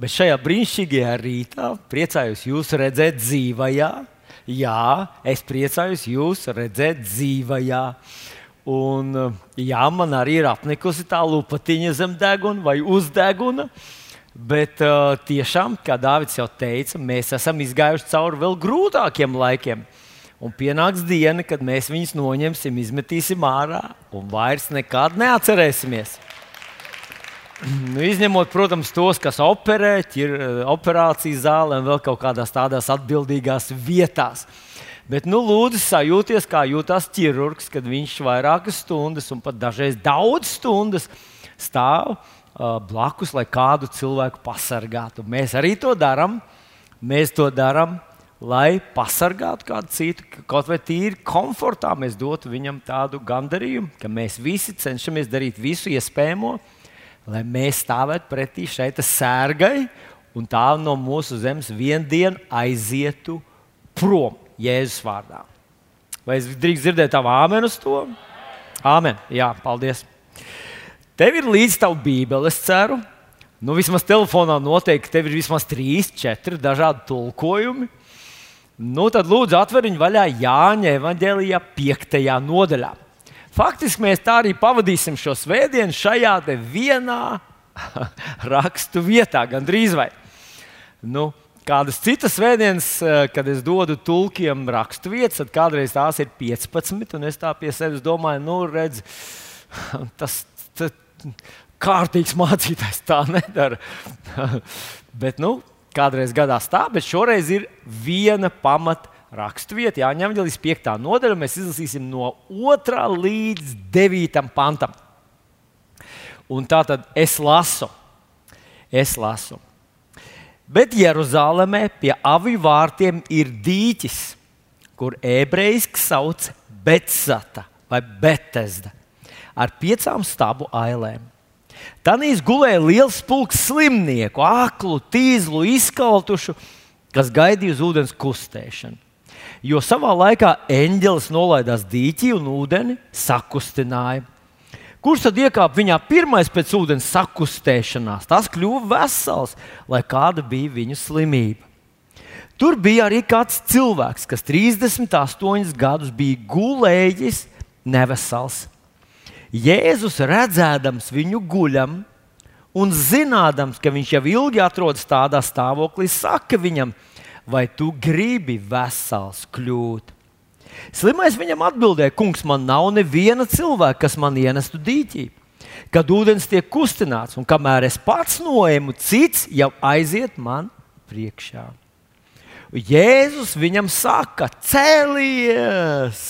Bet šajā brīnišķīgajā rītā priecājos jūs redzēt dzīvajā. Jā, es priecājos jūs redzēt dzīvajā. Un, jā, man arī ir apnikusi tā lupatiņa zem deguna vai uz deguna. Bet uh, tiešām, kā Dārvids jau teica, mēs esam izgājuši cauri vēl grūtākiem laikiem. Un pienāks diena, kad mēs viņus noņemsim, izmetīsim ārā un vairs nekad neatcerēsimies. Nu, izņemot, protams, tos, kas operē, ir operācijas zālē un vēl kaut kādās tādās atbildīgās vietās. Bet, nu, lūdzu, sajūties, kā jūtas ķirurgs, kad viņš vairākas stundas, un pat dažreiz daudz stundas stāv uh, blakus, lai kādu cilvēku pasargātu. Mēs arī to darām. Mēs to darām lai pasargātu kādu citu, kaut vai tīri komfortā mēs dotu viņam tādu gandarījumu, ka mēs visi cenšamies darīt visu iespējamo, lai mēs stāvētu pretī šai sērgai un tā no mūsu zemes vienu dienu aizietu prom Jēzus vārdā. Vai es drīkst dzirdēt tavu āmenu uz to? Āmen. Jā, paldies. Tev ir līdzi tava bībele, es ceru. Nu, vismaz telefonā noteikti tev ir vismaz trīs, četri dažādi tulkojumi. Nu, tad lūdzu atveriņu vaļā Jāņa evanģēlijā, 5. nodaļā. Faktiski mēs tā arī pavadīsim šo svētdienu šajā vienā rakstu vietā, gandrīz vai. Nu, kādas citas svētdienas, eh, kad es dodu tulkiem rakstu vietas, tad kādreiz tās ir 15, un es tā pie sevis domāju, nu, redz, tas ir kārtīgs mācītājs, tā nedara. Bet, nu, Kādreiz gadās tā, bet šoreiz ir viena pamata raksturvieta, Jāņem Vangelis 5. nodaļa. Mēs izlasīsim no 2 līdz 9 pantam. Un tā tad es lasu, es lasu. Bet Jeruzalemē pie aviju vārtiem ir dīķis, kur ebrejiski sauc Betsata vai Betesda, ar piecām stabu ailēm. Tanīs gulēja liels pulks slimnieku, aklu, tīzlu, izkaltušu, kas gaidīja uz ūdens kustēšanu. Jo savā laikā eņģelis nolaidās dīķī un ūdeni sakustināja. Kurš tad iekāpa viņā pirmais pēc ūdens sakustēšanās? Tas kļuva vesels, lai kāda bija viņa slimība. Tur bija arī kāds cilvēks, kas 38 gadus bija gulējis nevesels. Jēzus redzēdams viņu guļam un zinādams, ka viņš jau ilgi atrodas tādā stāvoklī, saka viņam, vai tu gribi vesels kļūt? Slimais viņam atbildēja, kungs, man nav neviena cilvēka, kas man ienestu dīķī. Kad ūdens tiek kustināts, un kamēr es pats noēmu, cits jau aiziet man priekšā. Jēzus viņam saka, cēlies!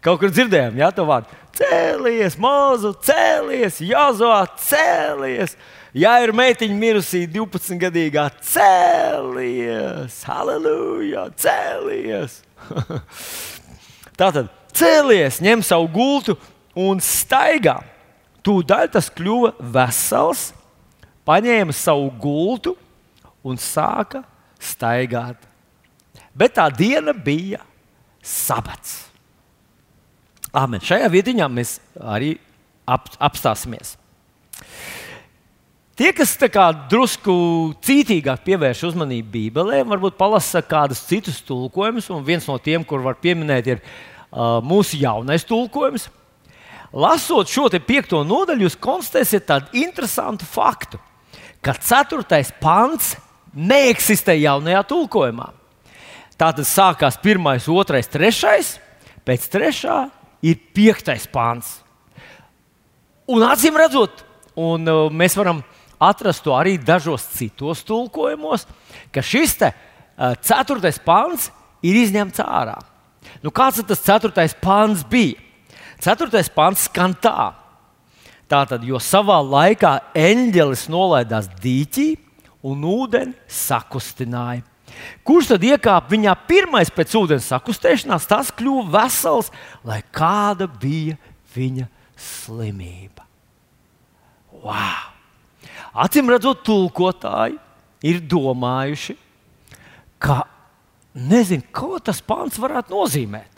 Kaut kur dzirdējām, jā, to vārdu cēlies, mūzu, cēlies, Jāzovā, cēlies. Ja ir meitiņa mirusī, 12 gadīgā, cēlies, halleluja, cēlies. Tātad cēlies, ņem savu gultu un staigā. Tūdaļ tas kļuva vesels, paņēma savu gultu un sāka staigāt. Bet tā diena bija sabats. Amen. Šajā vietiņā mēs arī ap, apstāsimies. Tie, kas drusku cītīgāk pievērš uzmanību Bībelē, varbūt palasa kādus citus tulkojumus, un viens no tiem, kur var pieminēt, ir uh, mūsu jaunais tulkojums. Lasot šo piekto nodaļu, jūs konstatēsiet tādu interesantu faktu, ka ceturtais pants neeksistē jaunajā tulkojumā. Tā tad sākās pirmais, otrais, trešais, pēc trešā ir piektais pāns. Un acīm redzot, un uh, mēs varam atrast to arī dažos citos tulkojumos, ka šis te, uh, ceturtais pāns ir izņemts ārā. Nu, kāds tas ceturtais pāns bija? Ceturtais pāns skan tā. Tātad, jo savā laikā eņģelis nolaidās dīķī un ūdeni sakustināja. Kurš tad iekāpa viņā pirmais pēc ūdens sakustēšanās, tas kļuva vesels, lai kāda bija viņa slimība. Wow! Acīm redzot, tulkotāji ir domājuši, ka nezinu, ko tas pāns varētu nozīmēt.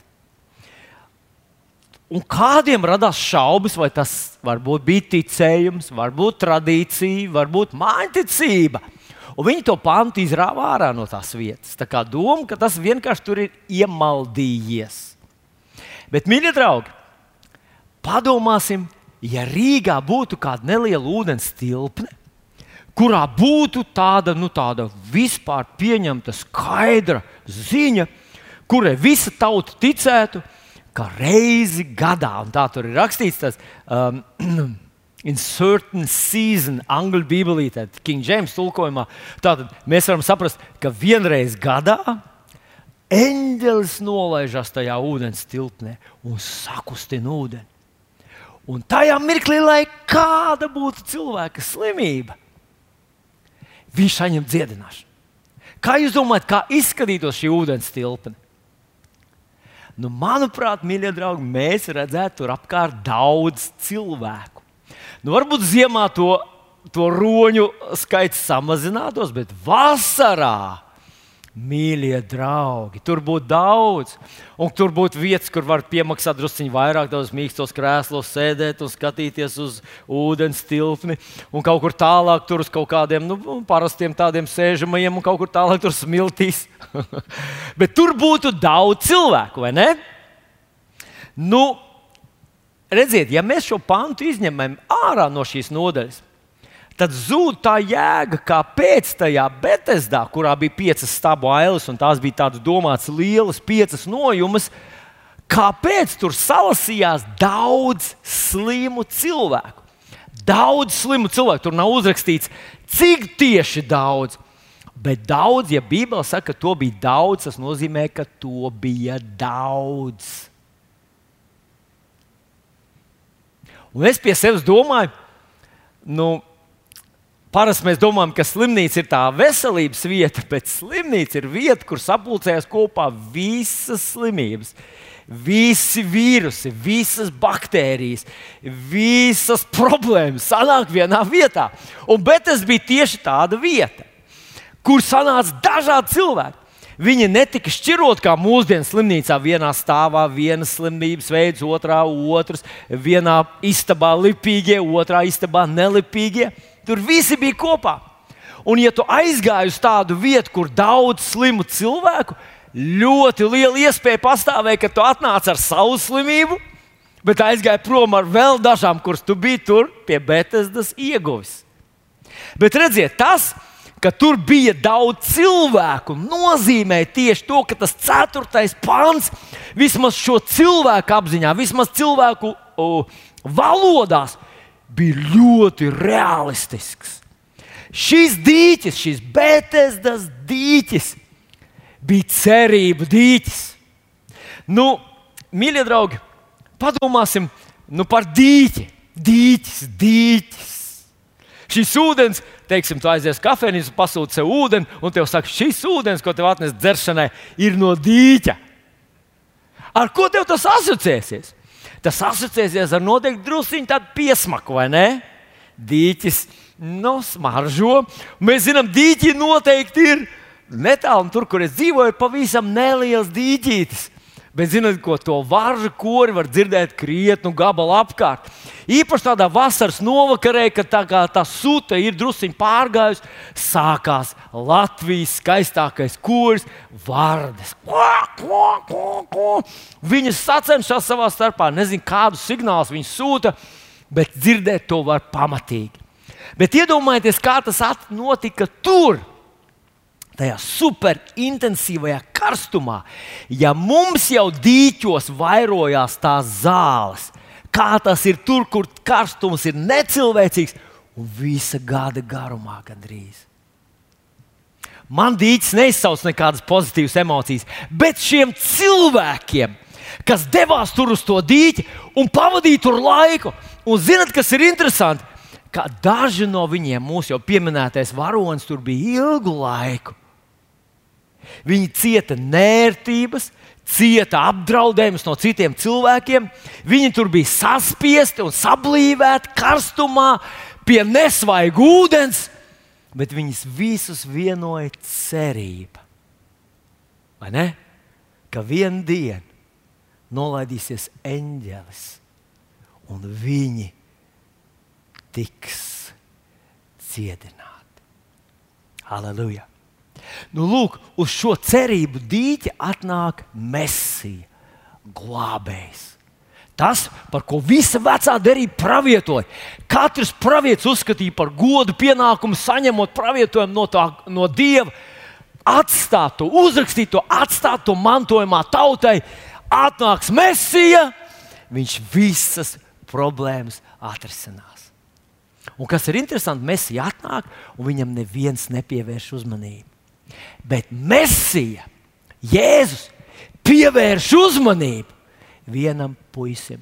Un kādiem radās šaubas, vai tas varbūt bija ticējums, varbūt tradīcija, varbūt mājiņticība. Un viņi to pantu izrāva ārā no tās vietas. Tā kā doma, ka tas vienkārši tur ir iemaldījies. Bet, mīļie draugi, padomāsim, ja Rīgā būtu kāda neliela ūdens tilpne, kurā būtu tāda, nu, tāda vispār pieņemta skaidra ziņa, kurai visa tauta ticētu, ka reizi gadā, un tā tur ir rakstīts, tas um, in certain season, angļu bībelītē, King James tulkojumā, tātad mēs varam saprast, ka vienreiz gadā eņģelis nolaižas tajā ūdens tilpnē un sakustina ūdeni. Un tajā mirklī, lai kāda būtu cilvēka slimība, viņš saņem dziedināšanu. Kā jūs domājat, kā izskatītos šī ūdens tilpne? Nu, manuprāt, mīļie draugi, mēs redzētu tur apkārt daudz cilvēku. Nu, varbūt ziemā to, to roņu skaits samazinātos, bet vasarā Mīļie draugi, tur būtu daudz, un tur būtu vietas, kur var piemaksāt druskuļi vairāk, daudz mīkstos krēslos, sēdēt un skatīties uz ūdens tilpni, un kaut kur tālāk tur uz kaut kādiem nu, parastiem tādiem sēžamajiem, un kaut kur tālāk tur smiltīs. Bet tur būtu daudz cilvēku, vai ne? Nu, redziet, ja mēs šo pantu izņemam ārā no šīs nodaļas, tad zūd tā jēga, kāpēc tajā Betesdā, kurā bija piecas stabu ailes, un tās bija tādas domātas lielas, piecas nojumas, kāpēc tur salasījās daudz slimu cilvēku. Daudz slimu cilvēku, tur nav uzrakstīts, cik tieši daudz. Bet daudz, ja Bībele saka, ka to bija daudz, tas nozīmē, ka to bija daudz. Un es pie sevis domāju, nu, Parasti mēs domājam, ka slimnīca ir tā veselības vieta, bet slimnīca ir vieta, kur sapulcējas kopā visas slimības. Visi vīrusi, visas baktērijas, visas problēmas sanāk vienā vietā. Un, bet tas bija tieši tāda vieta, kur sanāca dažādi cilvēki. Viņi netika šķirot kā mūsdienu slimnīcā. Vienā stāvā vienas slimības veids, otrā otrs, vienā istabā lipīgie, otrā istabā nelipīgie. Tur visi bija kopā. Un, ja tu aizgāji uz tādu vietu, kur daudz slimu cilvēku, ļoti liela iespēja pastāvēja, ka tu atnāc ar savu slimību, bet aizgāji prom ar vēl dažām, kuras tu biji tur pie Betesdas ieguvis. Bet redziet, tas, ka tur bija daudz cilvēku, nozīmē tieši to, ka tas ceturtais pāns vismaz šo cilvēku apziņā, vismaz cilvēku o, valodās bija ļoti realistisks. Šis dīķis, šis Bētesdas dīķis, bija cerību dīķis. Nu, mīļie draugi, padomāsim nu, par dīķi. Dīķis, dīķis. Šis ūdens, teiksim, tu aizies kafejnīcā, pasūti sev ūdeni, un te saka, šis ūdens, ko tev atnes dzeršanai, ir no dīķa. Ar ko tev tas asociēsies? Tas asociēsies ar noteikti druskuļu tādu piesmaku, vai ne? Dīķis nu, smaržo. Mēs zinām, dīķi noteikti ir netālu no tur, kur es dzīvoju, pavisam neliels dīķītis. Bet, zinot, ko to varžu kori var dzirdēt krietnu gabalu apkārt. Īpaši tādā vasaras novakarē, kad tā, tā sūta ir druskuļi pārgājusi, sākās Latvijas skaistākais koris, vārdes. Viņas sacenšas savā starpā, nezinu, kādus signālus viņi sūta, bet dzirdēt to var pamatīgi. Bet iedomājieties, kā tas notika tur tajā superintensīvajā karstumā, ja mums jau dīķos vairojās tās zāles, kā tas ir tur, kur karstums ir necilvēcīgs un visa gada garumā gandrīz. Man dīķis neizsauc nekādas pozitīvas emocijas, bet šiem cilvēkiem, kas devās tur uz to dīķi un pavadīja tur laiku, un zinat, kas ir interesanti, ka daži no viņiem, mūsu jau pieminētais varonis, tur bija ilgu laiku. Viņi cieta nērtības, cieta apdraudējumus no citiem cilvēkiem. Viņi tur bija saspiesti un sablīvēti karstumā, pie nesvaiga ūdens, bet viņus visus vienoja cerība. Vai ne? Ka vienā dienā nolaidīsies eņģelis, un viņi tiks cietināti. Halleluja! Nu, lūk, uz šo cerību dīķi atnāk Mēsija, glābējs. Tas, par ko visa vecā derība pravietoja. Katrs pravietis uzskatīja par godu pienākumu, saņemot pravietojumu no, tā, no Dieva, atstāt to, uzrakstīt to, atstāt to mantojumā tautai. Atnāks Mēsija, viņš visas problēmas atrisinās. Un kas ir interesanti, Mēsija atnāk, un viņam neviens nepievērš uzmanību. Bet Mēsija, Jēzus, pievērš uzmanību vienam puisim.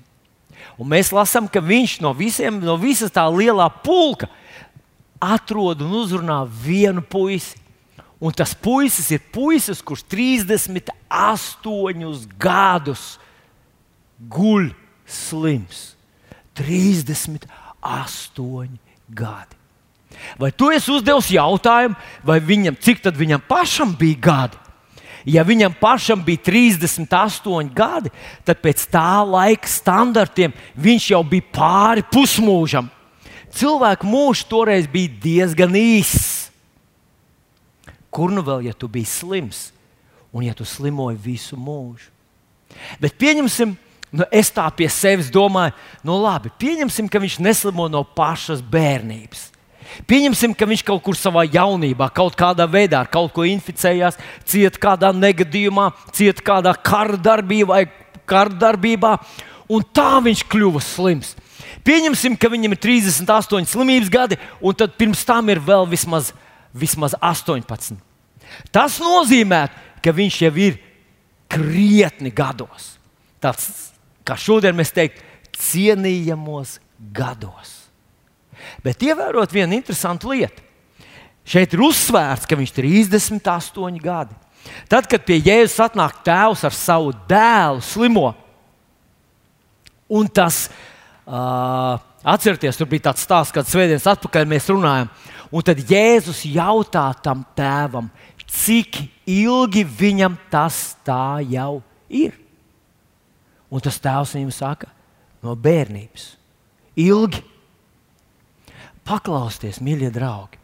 Un mēs lasām, ka viņš no, visiem, no visas tā lielā pulka atrod un uzrunā vienu puisi. Un tas puisis ir puisis, kurš 38 gadus guļ slims. 38 gadi. Vai tu esi uzdevis jautājumu, vai viņam, cik tad viņam pašam bija gadi? Ja viņam pašam bija 38 gadi, tad pēc tā laika standartiem viņš jau bija pāri pusmūžam. Cilvēku mūžs toreiz bija diezgan īss. Kur nu vēl, ja tu biji slims un ja tu slimoji visu mūžu? Bet pieņemsim, nu es tā pie sevis domāju, nu labi, pieņemsim, ka viņš neslimo no pašas bērnības. Pieņemsim, ka viņš kaut kur savā jaunībā, kaut kādā veidā ar kaut ko inficējās, cieta kādā negadījumā, cieta kādā kara darbībā, vai kara darbībā, un tā viņš kļuva slims. Pieņemsim, ka viņam ir 38 slimības gadi, un tad pirms tam ir vēl vismaz, vismaz 18. Tas nozīmē, ka viņš jau ir krietni gados. Tāds, kā šodien mēs teiktu, cienījamos gados. Bet ievērot vienu interesantu lietu. Šeit ir uzsvērts, ka viņš ir 38 gadi. Tad, kad pie Jēzus atnāk tēvs ar savu dēlu, slimo, un tas, uh, atcerieties, tur bija tāds stāsts, kad svētdienas atpakaļ mēs runājam, un tad Jēzus jautā tam tēvam, cik ilgi viņam tas tā jau ir. Un tas tēvs viņam saka, no bērnības. Ilgi. Paklausieties, mīļie draugi.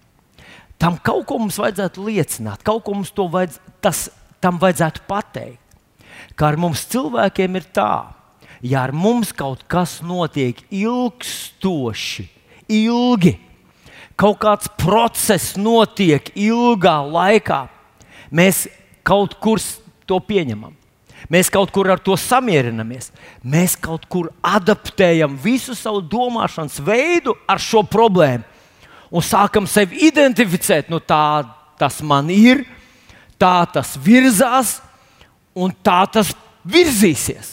Tam kaut ko mums vajadzētu liecināt, kaut ko mums vajadz, tas, tam vajadzētu pateikt. Kā ar mums cilvēkiem ir tā, ja ar mums kaut kas notiek ilgstoši, ilgi, kaut kāds process notiek ilgā laikā, mēs kaut kur to pieņemam. Mēs kaut kur ar to samierinamies. Mēs kaut kur adaptējam visu savu domāšanas veidu ar šo problēmu un sākam sevi identificēt. Nu, tā tas man ir, tā tas virzās un tā tas virzīsies.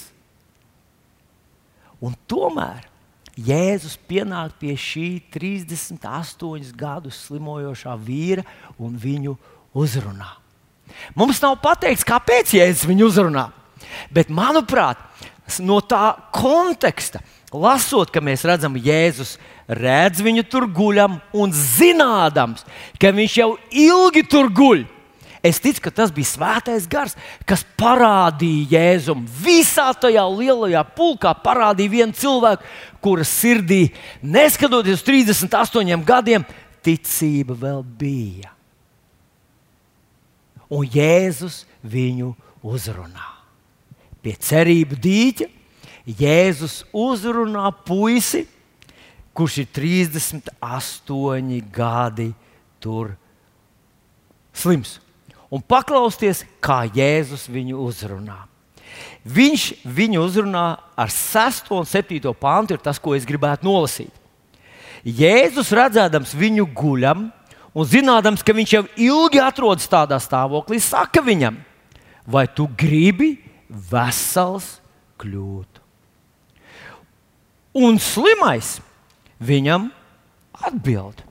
Un tomēr Jēzus pienāk pie šī 38 gadus slimojošā vīra un viņu uzrunā. Mums nav pateikts, kāpēc Jēzus viņu uzrunā. Bet, manuprāt, no tā konteksta, lasot, ka mēs redzam, Jēzus redz viņu tur guļam un zinādams, ka viņš jau ilgi tur guļ. Es ticu, ka tas bija svētais gars, kas parādīja Jēzum visā tajā lielajā pulkā, parādīja vienu cilvēku, kuras sirdī, neskatoties uz 38 gadiem, ticība vēl bija. Un Jēzus viņu uzrunā pie cerību dīķa, Jēzus uzrunā puisi, kurš ir 38 gadi tur slims. Un paklausieties, kā Jēzus viņu uzrunā. Viņš viņu uzrunā ar 6 un 7 pāntu, ir tas, ko es gribētu nolasīt. Jēzus redzēdams viņu guļam un zinādams, ka viņš jau ilgi atrodas tādā stāvoklī, saka viņam, vai tu gribi vesels kļūtu. Un slimais viņam atbild: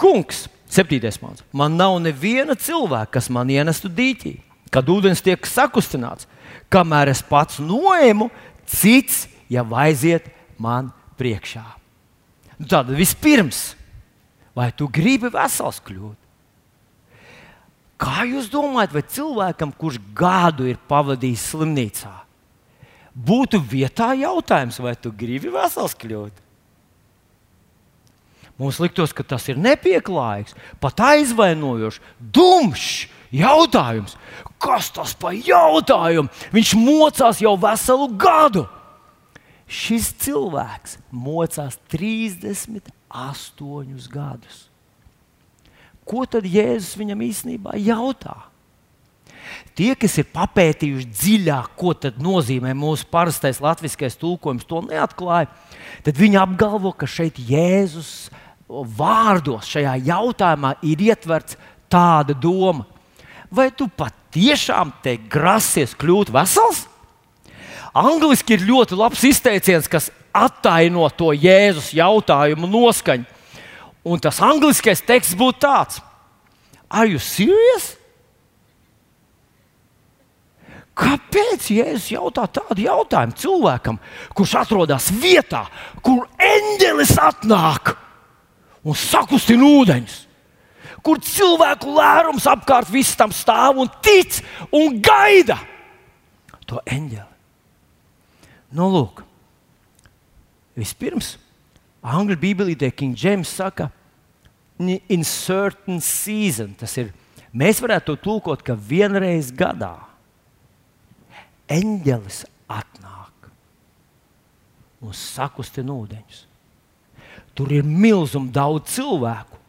Kungs, septītais mākslinieks, man nav neviena cilvēka, kas man ienestu dīķī, kad ūdens tiek sakustināts, kamēr es pats noēmu, cits jau aiziet man priekšā. Nu, Tad vispirms, vai tu gribi vesels kļūt? Kā jūs domājat, vai cilvēkam, kurš gadu ir pavadījis slimnīcā, būtu vietā jautājums, vai tu gribi vesels kļūt? Mums liktos, ka tas ir nepieklājīgs, pat aizvainojošs, dumšs jautājums. Kas tas par jautājumu? Viņš mocās jau veselu gadu. Šis cilvēks mocās 38 gadus. Ko tad Jēzus viņam īstenībā jautā? Tie, kas ir papētījuši dziļāk, ko nozīmē mūsu parastais latviskais tulkojums, to neatklāja. Tad viņi apgalvo, ka šeit Jēzus vārdos, šajā jautājumā ir ietverts tāda doma, vai tu patiešām te grasies kļūt vesels? Angliski ir ļoti labs izteiciens, kas attaino to Jēzus jautājumu noskaņu. Un tas angliskais teksts būtu tāds: Are you serious? Kāpēc Jēzus jautā tādu jautājumu cilvēkam, kurš atrodas vietā, kur eņģelis atnāk un sakustina ūdeņus? Kur cilvēku lērums apkārt visam stāv un tic un gaida to eņģeli. Nu, lūk, vispirms Angļu Bībelītē King James saka, in certain season. Tas ir, mēs varētu to tulkot, ka vienreiz gadā eņģelis atnāk un sakustina ūdeņus. Tur ir milzīgi daudz cilvēku.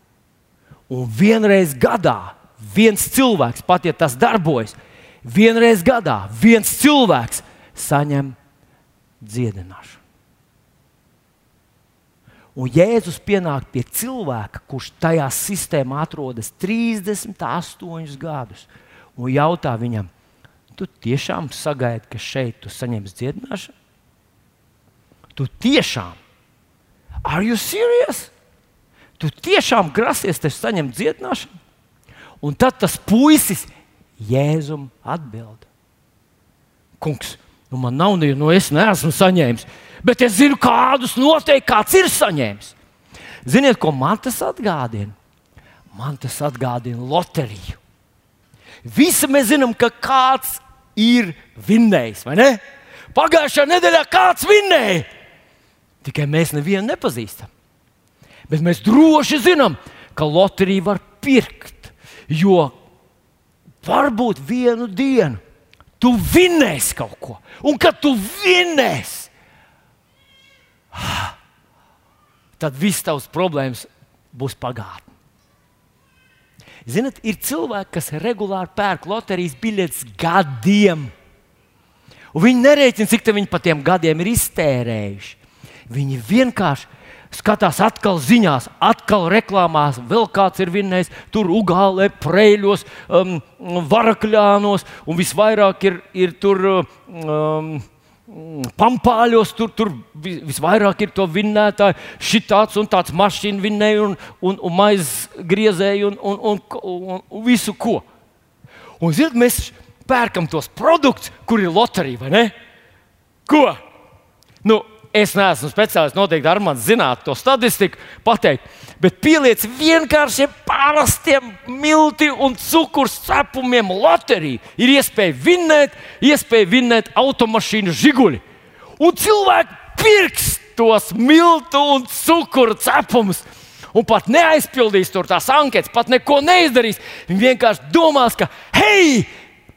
Un vienreiz gadā viens cilvēks, pat ja tas darbojas, vienreiz gadā viens cilvēks saņem dziedināšanu. Un Jēzus pienāk pie cilvēka, kurš tajā sistēmā atrodas 38 gadus, un jautā viņam, tu tiešām sagaidi, ka šeit tu saņemsi dziedināšanu? Tu tiešām, are you serious? Tu tiešām grasies te saņemt dziedināšanu? Un tad tas puisis Jēzum atbild: Kungs, nu man nav, nu es neesmu saņēmis bet es zinu, kādus noteikti kāds ir saņēmis. Ziniet, ko man tas atgādina? Man tas atgādina loteriju. Visi mēs zinām, ka kāds ir vinnējis, vai ne? Pagājušajā nedēļā kāds vinnēja. Tikai mēs nevienu nepazīstam. Bet mēs droši zinām, ka loteriju var pirkt. Jo varbūt vienu dienu tu vinnēsi kaut ko. Un kad tu vinnēsi, tad viss tavs problēmas būs pagātne. Ziniet, ir cilvēki, kas regulāri pērk loterijas biļetes gadiem. Un viņi nerēķina, cik viņi pa tiem gadiem ir iztērējuši. Viņi vienkārši skatās atkal ziņās, atkal reklāmās, vēl kāds ir vinnējis, tur ugālē, prēļos, um, varakļānos, un visvairāk ir, ir tur. Um, Pampāļos tur, tur visvairāk ir to vinnētāju, šī tāds un tāds mašīna vinnēja, un, un, un maizes griezēja, un, un, un, un, visu ko. Un, zinot, mēs pērkam tos produktus, kur ir loterija, vai ne? Ko? Nu, Es neesmu speciālists, noteikti ar mani zinātu to statistiku, pateikt, bet pieliec vienkāršiem parastiem milti un cukurs cepumiem loteriju. Ir iespēja vinnēt, iespēja vinnēt automašīnu žiguļi. Un cilvēki pirks tos miltu un cukuru cepumus. Un pat neaizpildīs tur tās anketas, pat neko neizdarīs. Viņi vienkārši domās, ka, hei,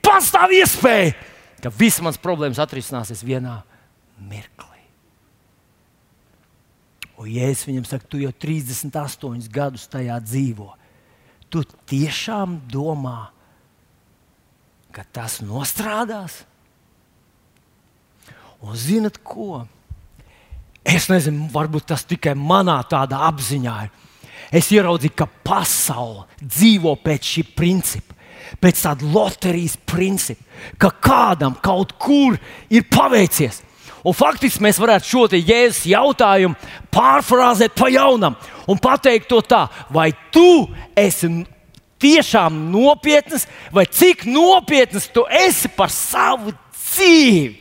pastāv iespēja, ka visas manas problēmas atrisināsies vienā mirklī. Un Jēzus viņam saka, tu jau 38 gadus tajā dzīvo. Tu tiešām domā, ka tas nostrādās? Un zinat ko? Es nezinu, varbūt tas tikai manā tādā apziņā ir. Es ieraudzīju, ka pasaule dzīvo pēc šī principa, pēc tāda loterijas principa, ka kādam kaut kur ir paveicies. Un faktiski mēs varētu šo jēzus jautājumu pārfrāzēt pa jaunam un pateikt to tā, vai tu esi tiešām nopietns, vai cik nopietns tu esi par savu dzīvi.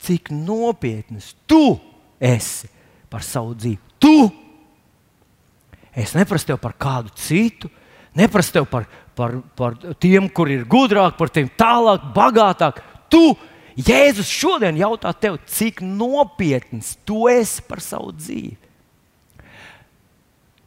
Cik nopietns tu esi par savu dzīvi? Tu! Es neprasu tev par kādu citu, neprasu tev par par, par tiem, kur ir gudrāk, par tiem tālāk, bagātāk. Tu, Jēzus šodien jautā tev, cik nopietns tu esi par savu dzīvi.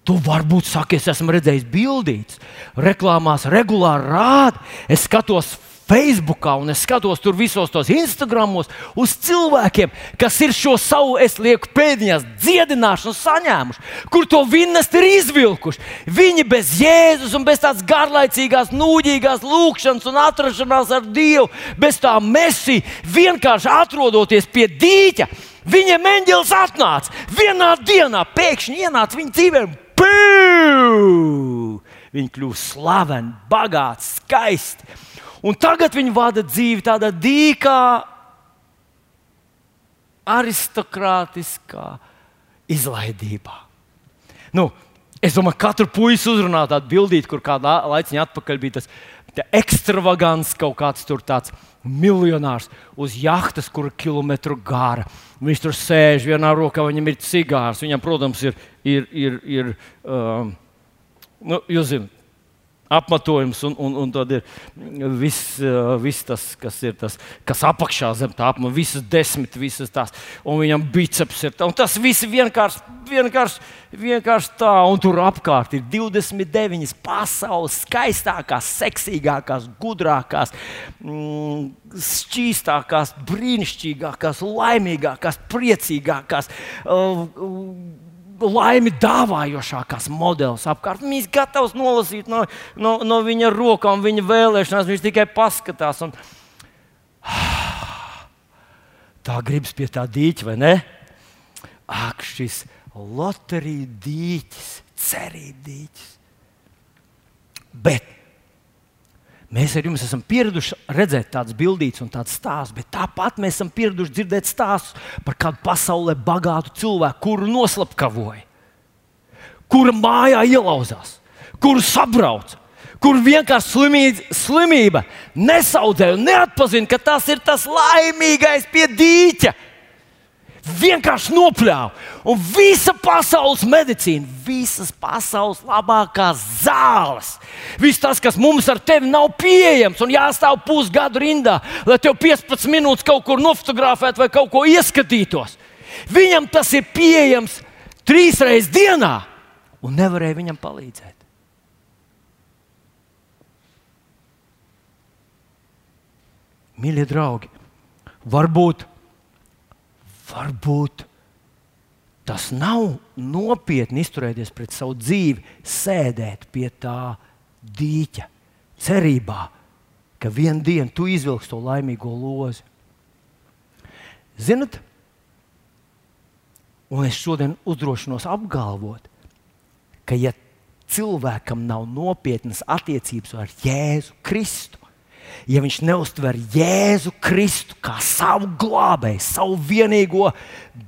Tu varbūt saki, es esmu redzējis bildītas, reklāmās regulāri rāda. Es skatos Facebookā un es skatos tur visos tos Instagramos uz cilvēkiem, kas ir šo savu, es lieku pēdiņās, dziedināšanu saņēmuši, kur to vinnest ir izvilkuši. Viņi bez Jēzus un bez tādas garlaicīgās, nūģīgās lūkšanas un atrašanās ar Dievu, bez tā mesī, vienkārši atrodoties pie dīķa. Viņiem eņģēlis atnāca vienā dienā, pēkšņi ienāca viņa dzīvē. Viņi kļuva slaveni, bagāti, skaisti. Un tagad viņi vada dzīvi tādā dīkā, aristokrātiskā izlaidībā. Nu, es domāju, ka katru puisi uzrunā tādu bildīti, kur kādā laiciņā atpakaļ bija tas ekstravagants kaut kāds tur tāds miljonārs uz jahtas, kur ir kilometru gara. Viņš tur sēž, vienā rokā viņam ir cigārs. Viņam, protams, ir, ir, ir, ir um, nu, jūs zināt, apmetojums, un, un, un tad ir viss, vis tas, kas ir tas, kas apakšā zem tā apmetuma, visas desmit, visas tās, un viņam biceps ir tā. Un tas viss vienkārši, vienkārši, vienkārši tā, un tur apkārt ir 29 pasaules skaistākās, seksīgākās, gudrākās, mm, šķīstākās, brīnišķīgākās, laimīgākās, priecīgākās. Uh, uh, laimi dāvājošākās modelis apkārt. Viņš ir gatavs nolasīt no, no, no viņa rokām, viņa vēlēšanās. Viņš tikai paskatās. Un... Tā gribas pie tā dīķa, vai ne? Ak, šis loterija dīķis, cerība dīķis. Bet Mēs ar jums esam pieraduši redzēt tādas bildītas un tādas stāstus, bet tāpat mēs esam pieraduši dzirdēt stāstus par kādu pasaulē bagātu cilvēku, kuru noslapkavoja, kura mājā ielauzās, kuru sabrauca, kur vienkārši slimība, slimība nesaudzēja un neatpazina, ka tas ir tas laimīgais pie dīķa vienkārši nopļāva. Un visa pasaules medicīna, visas pasaules labākās zāles, viss tas, kas mums ar tevi nav pieejams un jāstāv pusgadu rindā, lai tev 15 minūtes kaut kur nofotografētu vai kaut ko ieskatītos. Viņam tas ir pieejams trīs reizes dienā, un nevarēja viņam palīdzēt. Mīļie draugi, varbūt varbūt tas nav nopietni izturēties pret savu dzīvi, sēdēt pie tā dīķa, cerībā, ka vienā dienā tu izvilksi to laimīgo lozi. Ziniet, un es šodien uzdrošinos apgalvot, ka ja cilvēkam nav nopietnas attiecības ar Jēzu Kristu, ja viņš neuztver Jēzu Kristu kā savu glābēju, savu vienīgo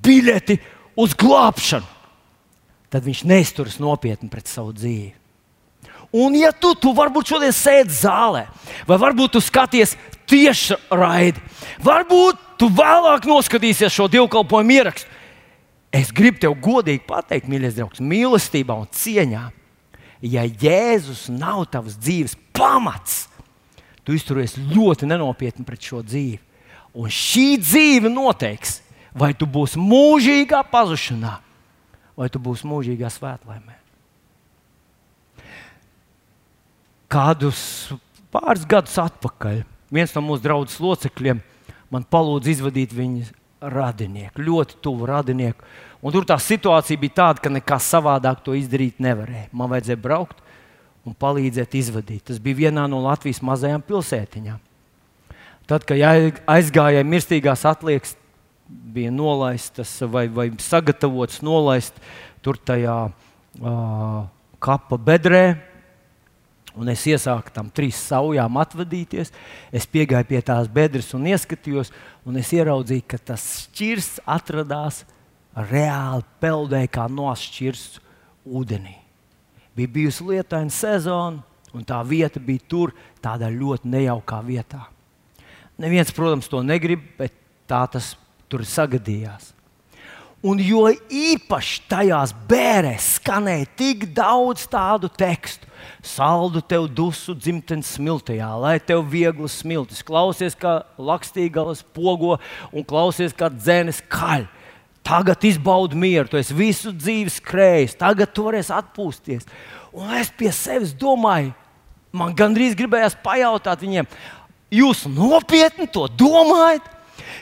biļeti uz glābšanu, tad viņš neizturas nopietni pret savu dzīvi. Un, ja tu, tu varbūt šodien sēdi zālē, vai varbūt tu skaties tieši raidi, varbūt tu vēlāk noskatīsies šo divkalpojumu ierakstu, es gribu tev godīgi pateikt, mīļais draugs, mīlestībā un cieņā, ja Jēzus nav tavs dzīves pamats, tu izturies ļoti nenopietni pret šo dzīvi. Un šī dzīve noteiks, vai tu būsi mūžīgā pazušanā, vai tu būsi mūžīgā svētlaimē. Kādus pāris gadus atpakaļ viens no mūsu draugu locekļiem man palūdza izvadīt viņa radinieku, ļoti tuvu radinieku. Un tur tā situācija bija tāda, ka nekā savādāk to izdarīt nevarēja. Man vajadzēja braukt un palīdzēt izvadīt. Tas bija vienā no Latvijas mazajām pilsētiņām. Tad, kad aizgājēji mirstīgās atliekas, bija nolaistas vai, vai sagatavotas nolaist tur tajā uh, kapa bedrē. Un es iesāku tam trīs saujām atvadīties. Es piegāju pie tās bedres un ieskatījos, un es ieraudzīju, ka tas šķirs atradās reāli peldē, kā nošķirsts ūdenī bija bijusi lietaina sezona, un tā vieta bija tur, tādā ļoti nejaukā vietā. Neviens, protams, to negrib, bet tā tas tur sagadījās. Un jo īpaši tajās bērēs skanēja tik daudz tādu tekstu. Saldu tev dusu dzimtenes smiltajā, lai tev viegli smiltis. Klausies, kā lakstīgais pogo un klausies, kā dzēnes kaļ. Tagad izbaudi mieru, tu esi visu dzīvi skrējis, tagad tu varēsi atpūsties. Un es pie sevis domāju, man gandrīz gribējās pajautāt viņiem, jūs nopietni to domājat?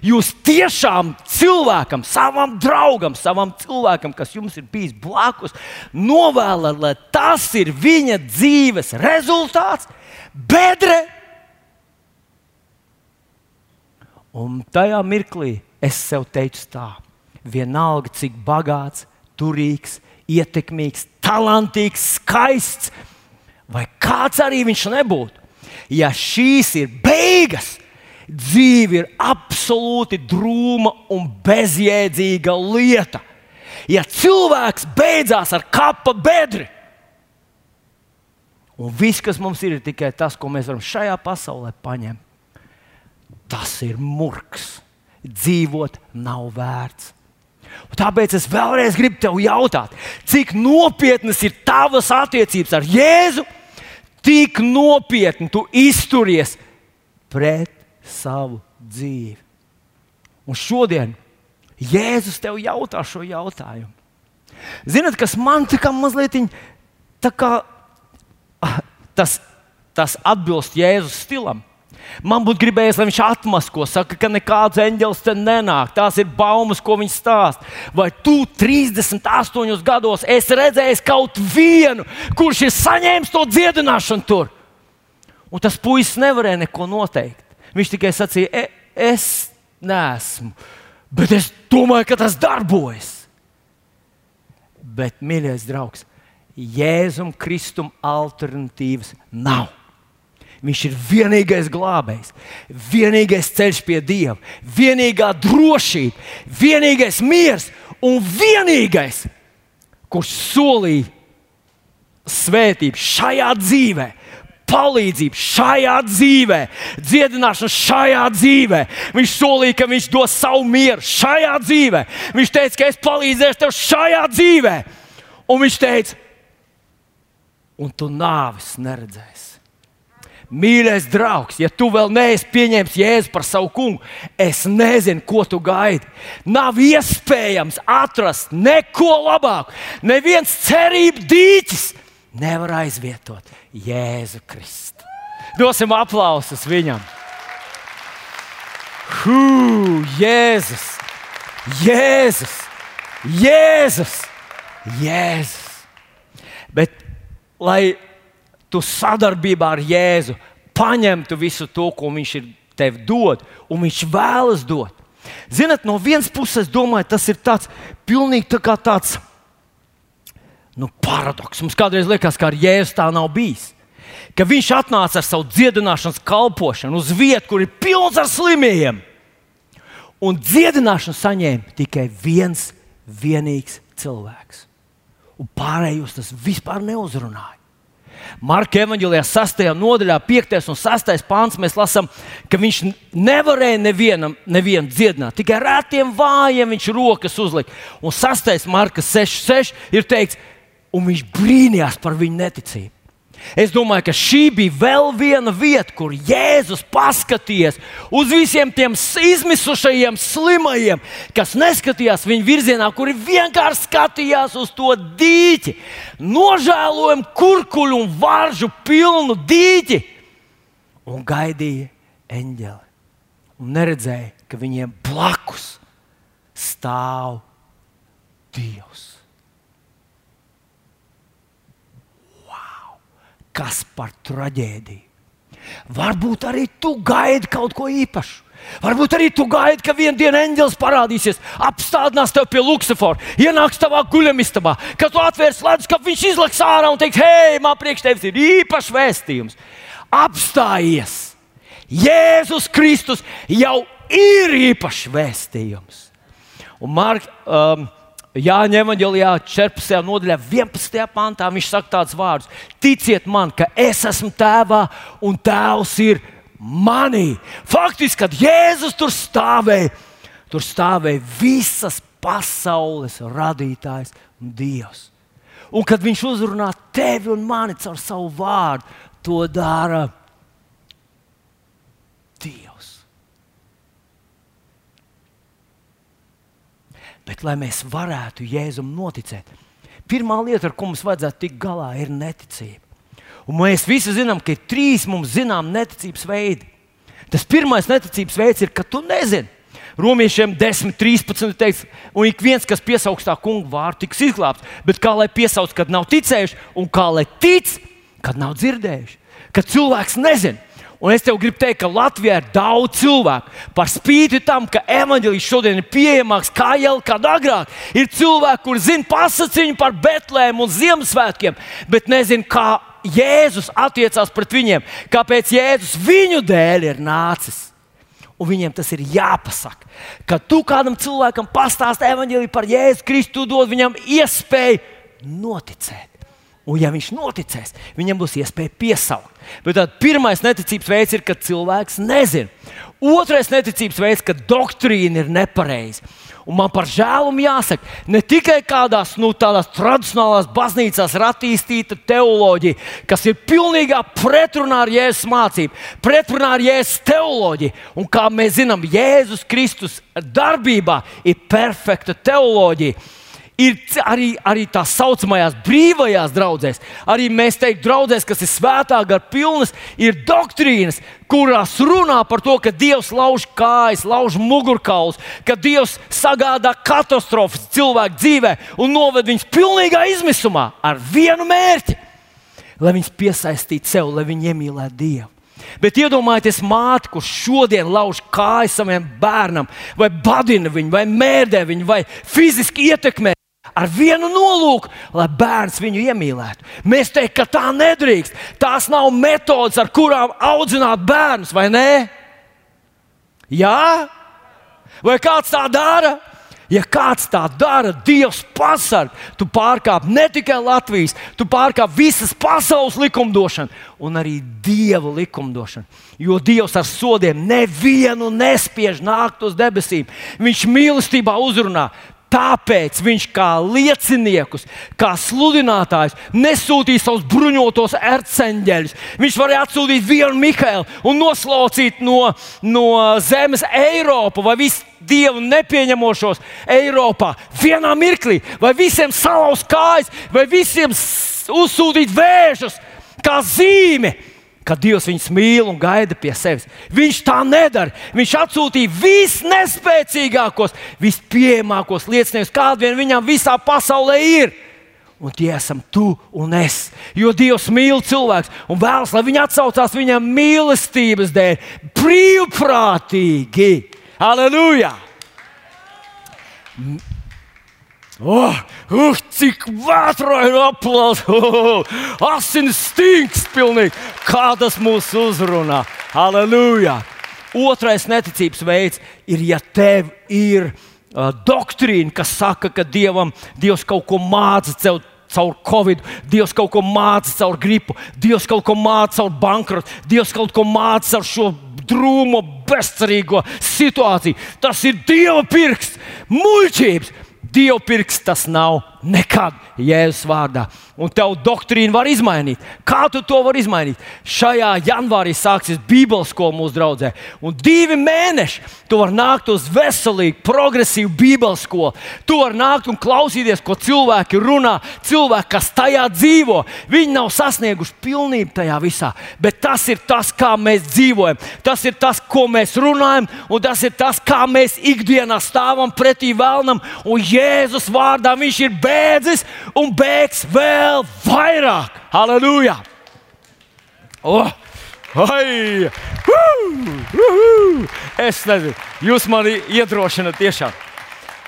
Jūs tiešām cilvēkam, savam draugam, savam cilvēkam, kas jums ir bijis blakus, novēlat, lai tas ir viņa dzīves rezultāts, bedre. Un tajā mirklī es sev teicu tā, vienalga cik bagāts, turīgs, ietekmīgs, talantīgs, skaists, vai kāds arī viņš nebūtu. Ja šīs ir beigas, Dzīve ir absolūti drūma un bezjēdzīga lieta. Ja cilvēks beidzās ar kapa bedri, un viss, kas mums ir, ir tikai tas, ko mēs varam šajā pasaulē paņemt, tas ir murgs. Dzīvot nav vērts. Un tāpēc es vēlreiz gribu te jautāt, cik nopietnas ir tavas attiecības ar Jēzu, tik nopietni tu izturies pret savu dzīvi. Un šodien Jēzus tev jautā šo jautājumu. Ziniet, kas man tā kā mazliet tā kā, ah, tas, tas atbilst Jēzus stilam. Man būtu gribējies, lai viņš atmasko, saka, ka nekāds eņģelis te nenāk. Tās ir baumas, ko viņš stāsta. Vai tu 38 gados esi redzējis kaut vienu, kurš ir saņēmis to dziedināšanu tur? Un tas puisis nevarēja neko noteikt. Viņš tikai sacīja, e, es neesmu, bet es domāju, ka tas darbojas. Bet, mīļais draugs, Jēzum Kristum alternatīvas nav. Viņš ir vienīgais glābējs, vienīgais ceļš pie Dieva, vienīgā drošība, vienīgais miers un vienīgais, kurš solīja svētību šajā dzīvēm palīdzību šajā dzīvē, dziedināšanu šajā dzīvē. Viņš solīja, ka viņš dos savu mieru šajā dzīvē. Viņš teica, ka es palīdzēšu tev šajā dzīvē. Un viņš teica, un tu nāvis neredzēsi. Mīļais draugs, ja tu vēl neesi pieņēmis Jēzu par savu kungu, es nezinu, ko tu gaidi. Nav iespējams atrast neko labāku. Neviens cerību dīķis nevar aizvietot Jēzu Kristu. Dosim aplausus viņam! Hū, Jēzus! Jēzus! Jēzus! Jēzus! Bet, lai tu sadarbībā ar Jēzu paņemtu visu to, ko Viņš ir tev dod, un Viņš vēlas dot. Ziniet, no vienas puses, domāju, tas ir tāds pilnīgi tā kā tāds nu, paradoks. Mums kādreiz liekas, ka ar Jēzu tā nav bijis. Ka viņš atnāca ar savu dziedināšanas kalpošanu uz vietu, kur ir pilns ar slimiem. Un dziedināšanu saņēma tikai viens vienīgs cilvēks. Un pārējos tas vispār neuzrunāja. Marka evanģēlijā 6. nodaļā, 5. un 6. pāns mēs lasām, ka viņš nevarēja nevienam nevienu dziedināt. Tikai rētiem vājiem viņš rokas uzlika. Un 6. marka 6. 6 ir teikts, un viņš brīnījās par viņu neticību. Es domāju, ka šī bija vēl viena vieta, kur Jēzus paskatījās uz visiem tiem izmisušajiem, slimajiem, kas neskatījās viņa virzienā, kuri vienkārši skatījās uz to dīķi, nožēlojumu, kurkuļu un varžu pilnu dīķi un gaidīja eņģeli. Un neredzēja, ka viņiem blakus stāv Dievs. Kas par traģēdiju? Varbūt arī tu gaidi kaut ko īpašu. Varbūt arī tu gaidi, ka vienā dienā eņģelis parādīsies, apstādinās tevi pie Luksafora, ienāks tavā guļamistabā, kad tu atvērs ledus, ka viņš izlaiks ārā un teiks, hei, man priekš tevis ir īpašs vēstījums. Apstājies! Jēzus Kristus jau ir īpašs vēstījums. Un Mark, um, Jāņa evanģēlijā 14. nodaļā, 11. pantā viņš saka tādus vārdus: Ticiet man, ka es esmu tēvā un tēvs ir manī. Faktiski, kad Jēzus tur stāvēja, tur stāvēja visas pasaules radītājs un Dievs. Un kad viņš uzrunā tevi un mani caur savu vārdu, to dara Dievs. Bet, lai mēs varētu Jēzum noticēt, pirmā lieta, ar ko mums vajadzētu tikt galā, ir neticība. Un mēs visi zinām, ka ir trīs mums zināmi neticības veidi. Tas pirmais neticības veids ir, ka tu nezini. Romiešiem 10, 13 teiks, un ik viens, kas piesaugs tā kungu vārdu, tiks izglābts. Bet kā lai piesauc, kad nav ticējuši, un kā lai tic, kad nav dzirdējuši, kad cilvēks nezina. Un es tev gribu teikt, ka Latvijā ir daudz cilvēku. Par spīti tam, ka evanģēlis šodien ir pieejamāks kā jau kad agrāk, ir cilvēki, kuriem zina pasakiņu par Betlēmu un Ziemassvētkiem, bet nezina, kā Jēzus attiecās pret viņiem, kāpēc Jēzus viņu dēļ ir nācis. Un viņiem tas ir jāpasaka. Kad tu kādam cilvēkam pastāstīji evanģēliju par Jēzu Kristu, dod viņam iespēju noticēt. Un, ja viņš noticēs, viņam būs iespēja piesaukt. Bet pirmais neticības veids ir, kad cilvēks nezina. Otrais neticības veids, kad doktrīna ir nepareiza. Un man par žēlumu jāsaka, ne tikai kādās nu, tādās tradicionālās baznīcās ir attīstīta teoloģija, kas ir pilnībā pretrunā ar Jēzus mācību, pretrunā ar Jēzus teoloģiju. Un kā mēs zinām, Jēzus Kristus darbībā ir perfekta teoloģija ir arī, arī tā saucamajās brīvajās draudzēs. Arī mēs teiktu, draudzēs, kas ir svētā gara pilnas, ir doktrīnas, kurās runā par to, ka Dievs lauž kājas, lauž mugurkaulus, ka Dievs sagādā katastrofas cilvēku dzīvē un noved viņus pilnīgā izmisumā ar vienu mērķi, lai viņus piesaistītu sev, lai viņi iemīlētu Dievu. Bet iedomājieties, māte, kurš šodien lauž kājas saviem bērnam, vai badina viņu, vai mēdē viņu, vai fiziski ietekmē ar vienu nolūku, lai bērns viņu iemīlētu. Mēs teiktu, ka tā nedrīkst. Tās nav metodas, ar kurām audzināt bērnus, vai ne? Jā, vai kāds tā dara? Ja kāds tā dara, Dievs pasarg, tu pārkāp ne tikai Latvijas, tu pārkāp visas pasaules likumdošanu un arī Dieva likumdošanu. Jo Dievs ar sodiem nevienu nespiež nākt uz debesīm. Viņš mīlestībā uzrunā, Tāpēc viņš kā lieciniekus, kā sludinātājs, nesūtīja savus bruņotos erceņģeļus. Viņš varēja atsūtīt vienu Mihālu un noslaucīt no, no zemes Eiropu vai visu dievu nepieņemošos Eiropā vienā mirklī, vai visiem salauzt kājas, vai visiem uzsūtīt vēžus kā zīmi ka Dievs viņus mīl un gaida pie sevis. Viņš tā nedara. Viņš atsūtīja visnespēcīgākos, vispieejamākos lieciniekus, kādi vien viņam visā pasaulē ir. Un tie esam tu un es. Jo Dievs mīl cilvēku un vēlas, lai viņi atsaucās viņam mīlestības dēļ, brīvprātīgi. Halleluja! Oh, uh, cik vētraini aplausi! Oh, asinis stinks pilnīgi! Kā tas mūs uzrunā! Halleluja! Otrais neticības veids ir, ja tev ir uh, doktrīna, kas saka, ka Dievam, Dievs kaut ko māca tev caur covid, Dievs kaut ko māca caur gripu, Dievs kaut ko māca caur bankrotu, Dievs kaut ko māca caur šo drūmo, bezcerīgo situāciju. Tas ir Dieva pirksts, muļķības. Dievpirks tas nav nekad Jēzus vārdā. Un tev doktrīna var izmainīt. Kā tu to vari izmainīt? Šajā janvārī sāksies Bībeles skola mūsu draudzē. Un divi mēneši tu vari nākt uz veselīgu, progresīvu Bībeles skolu. Tu vari nākt un klausīties, ko cilvēki runā. Cilvēki, kas tajā dzīvo, viņi nav sasnieguši pilnību tajā visā. Bet tas ir tas, kā mēs dzīvojam. Tas ir tas, ko mēs runājam, un tas ir tas, kā mēs ikdienā stāvam pretī vēlnam. Un Jēzus vārdā viņš ir beidzis bēdzis un bēgs vēl vairāk. Halleluja! Oh! Ai, uh, uh, es nezinu, jūs mani iedrošināt tiešām.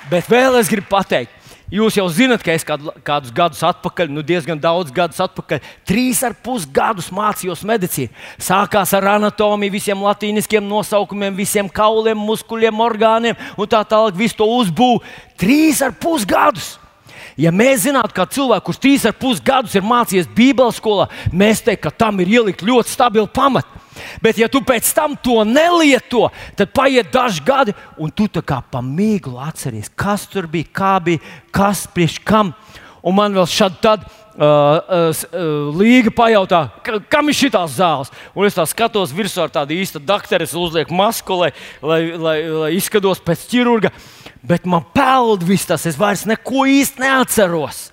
Bet vēl es gribu pateikt, Jūs jau zināt, ka es kādu, kādus gadus atpakaļ, nu diezgan daudz gadus atpakaļ, trīs ar pus gadus mācījos medicīnu. Sākās ar anatomiju, visiem latīniskiem nosaukumiem, visiem kauliem, muskuļiem, orgāniem un tā tālāk, visu to uzbūvēju. Trīs ar pus gadus! Ja mēs zinātu, ka cilvēks, kurš trīs ar pus gadus ir mācījies Bībeles skolā, mēs teiktu, ka tam ir ielikt ļoti stabili pamati. Bet, ja tu pēc tam to nelieto, tad paiet daži gadi, un tu tā kā pa mīklu atceries, kas tur bija, kā bija, kas priekš kam. Un man vēl šādi tad. Uh, uh, Līga pajautā, kam ir šīs zāles. Un es tā skatos virsū ar tādu īstu doktoru, uzlieku masku, lai, lai, lai, lai izskatos pēc ķirurga. Bet man peld viss tas, es vairs neko īsti neatceros.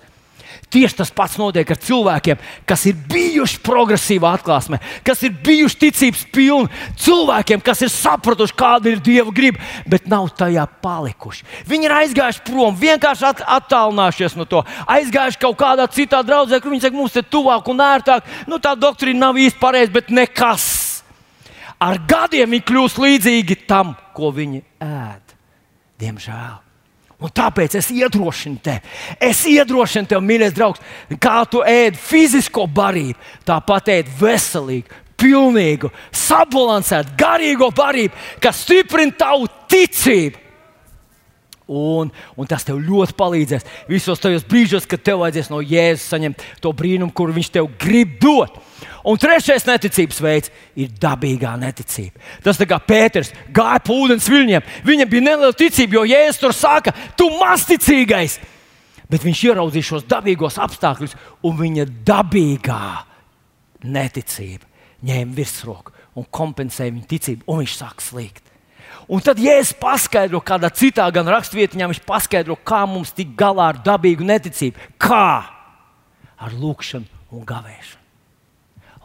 Tieši tas pats notiek ar cilvēkiem, kas ir bijuši progresīvā atklāsmē, kas ir bijuši ticības pilni, cilvēkiem, kas ir sapratuši, kāda ir Dieva griba, bet nav tajā palikuši. Viņi ir aizgājuši prom, vienkārši at attālinājušies no to, aizgājuši kaut kādā citā draudzē, kur viņi saka, mums ir tuvāk un ērtāk. Nu, tā doktrīna nav īsti pareiza, bet nekas. Ar gadiem viņi kļūst līdzīgi tam, ko viņi ēd. Diemžēl. Un tāpēc es iedrošinu tevi. Es iedrošinu tevi, mīļais draugs, kā tu ēd fizisko barību, tāpat ēd veselīgu, pilnīgu, sabalansētu, garīgo barību, kas stiprina tavu ticību. Un, un tas tev ļoti palīdzēs visos tajos brīžos, kad tev vajadzēs no Jēzus saņemt to brīnumu, kur viņš tev grib dot. Un trešais neticības veids ir dabīgā neticība. Tas tā kā Pēters gāja pa ūdens viļņiem. Viņam bija neliela ticība, jo Jēzus tur saka, tu masticīgais. Bet viņš ieraudzīja šos dabīgos apstākļus, un viņa dabīgā neticība ņēma virsroku un kompensēja viņa ticību, un viņš sāk slīgt. Un tad, ja es paskaidroju, kādā citā gan rakstvietiņā, viņš paskaidro, kā mums tikt galā ar dabīgu neticību. Kā? Ar lūkšanu un gavēšanu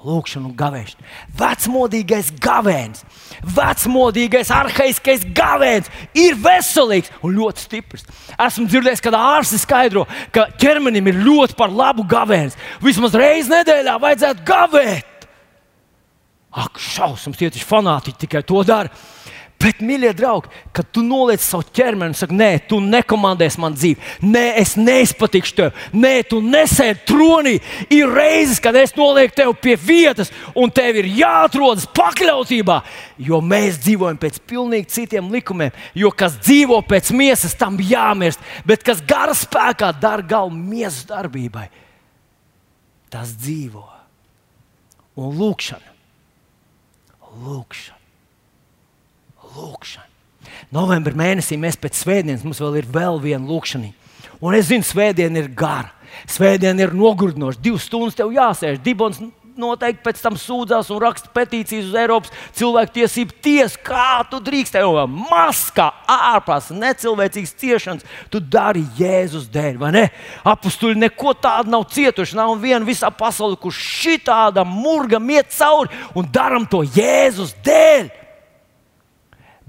lūkšanu un gavēšanu. Vecmodīgais gavēns, vecmodīgais, arhaiskais gavēns ir veselīgs un ļoti stiprs. Esmu dzirdējis, ka ārsti skaidro, ka ķermenim ir ļoti par labu gavēns. Vismaz reizi nedēļā vajadzētu gavēt. Ak, šausmas, tie taču fanātiķi tikai to dara. Bet, mīļie draugi, kad tu noliec savu ķermeni un saki, nē, tu nekomandēsi man dzīvi, nē, es neizpatikšu tev, nē, tu nesēdi tronī. Ir reizes, kad es nolieku tevi pie vietas, un tev ir jāatrodas pakļautībā, jo mēs dzīvojam pēc pilnīgi citiem likumiem. Jo kas dzīvo pēc miesas, tam jāmirst, bet kas gara spēkā dara galvu miesas darbībai, tas dzīvo. Un lūkšana, lūkšana lūkšana. Novembrī mēnesī mēs pēc svētdienas mums vēl ir vēl viena lūkšana. Un es zinu, svētdiena ir gara. Svētdiena ir nogurdinoša. Divas stundas tev jāsēž. Dibons noteikti pēc tam sūdzās un raksta petīcijas uz Eiropas cilvēktiesību tiesu. Kā tu drīkst, tev jau maskā, ārpus necilvēcīgas ciešanas, tu dari Jēzus dēļ, vai ne? Apstuļi neko tādu nav cietuši. Nav viena visā pasaulē, kurš šī tāda murga iet cauri un daram to Jēzus dēļ.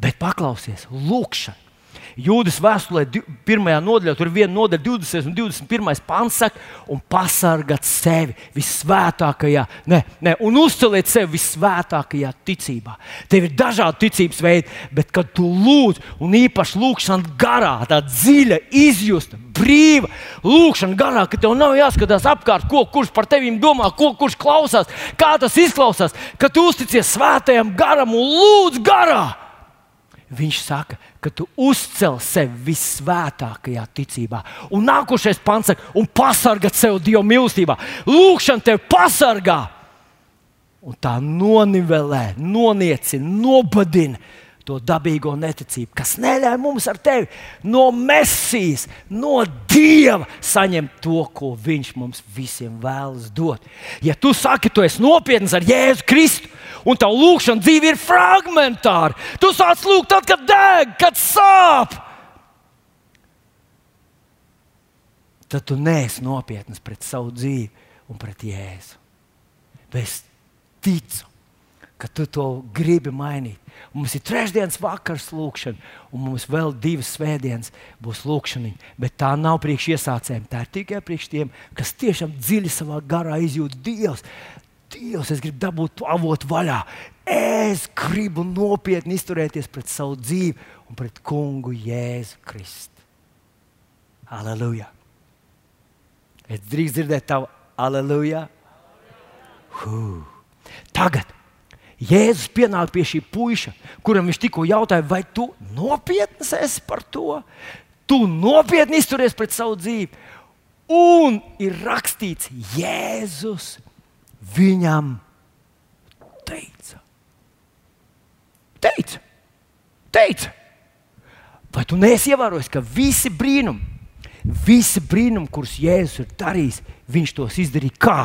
Bet paklausies, lūkšana. Jūdas vēstulē, pirmajā nodaļā, tur ir viena nodaļa, 20 un 21 pāns, saka, un pasargāt sevi visvētākajā, ne, ne, un uzceliet sevi visvētākajā ticībā. Tev ir dažādi ticības veidi, bet kad tu lūdz, un īpaši lūkšana garā, tā dziļa, izjusta, brīva, lūkšana garā, ka tev nav jāskatās apkārt, ko kurš par tevi domā, ko kurš klausās, kā tas izklausās, ka tu uzticies svētajam garam un lūdz garā. Viņš saka, ka tu uzcēl sevi visvētākajā ticībā. Un nākošais pants saka, un pasargā sev Dieva mīlestībā. Lūkšana tevi pasargā. Un tā nonivelē, noniecina, nobadina to dabīgo neticību, kas neļauj mums ar tevi no mesijas, no Dieva saņemt to, ko Viņš mums visiem vēlas dot. Ja tu saki, tu esi nopietns ar Jēzu Kristu, un tā lūkšana dzīve ir fragmentāra, tu sāc lūgt tad, kad deg, kad sāp. Tad tu neesi nopietns pret savu dzīvi un pret Jēzu. Bet es ticu, ka tu to gribi mainīt. Mums ir trešdienas vakars lūkšana, un mums vēl divas svētdienas būs lūkšana. Bet tā nav priekš iesācējiem, tā ir tikai priekš tiem, kas tiešām dziļi savā garā izjūt Dievs. Dievs, es gribu dabūt to avotu vaļā. Es gribu nopietni izturēties pret savu dzīvi un pret kungu Jēzu Kristu. Aleluja! Es drīkst dzirdēt tavu aleluja! Huh. Tagad Jēzus pienāk pie šī puika, kuram viņš tikko jautāja, vai tu nopietni esi par to? Tu nopietni izturies pret savu dzīvi. Un ir rakstīts, Jēzus viņam teica, Teica, teica. Vai tu neesi ievērojis, ka visi brīnumi, visi brīnumi, kurus Jēzus ir darījis, viņš tos izdarīja kā?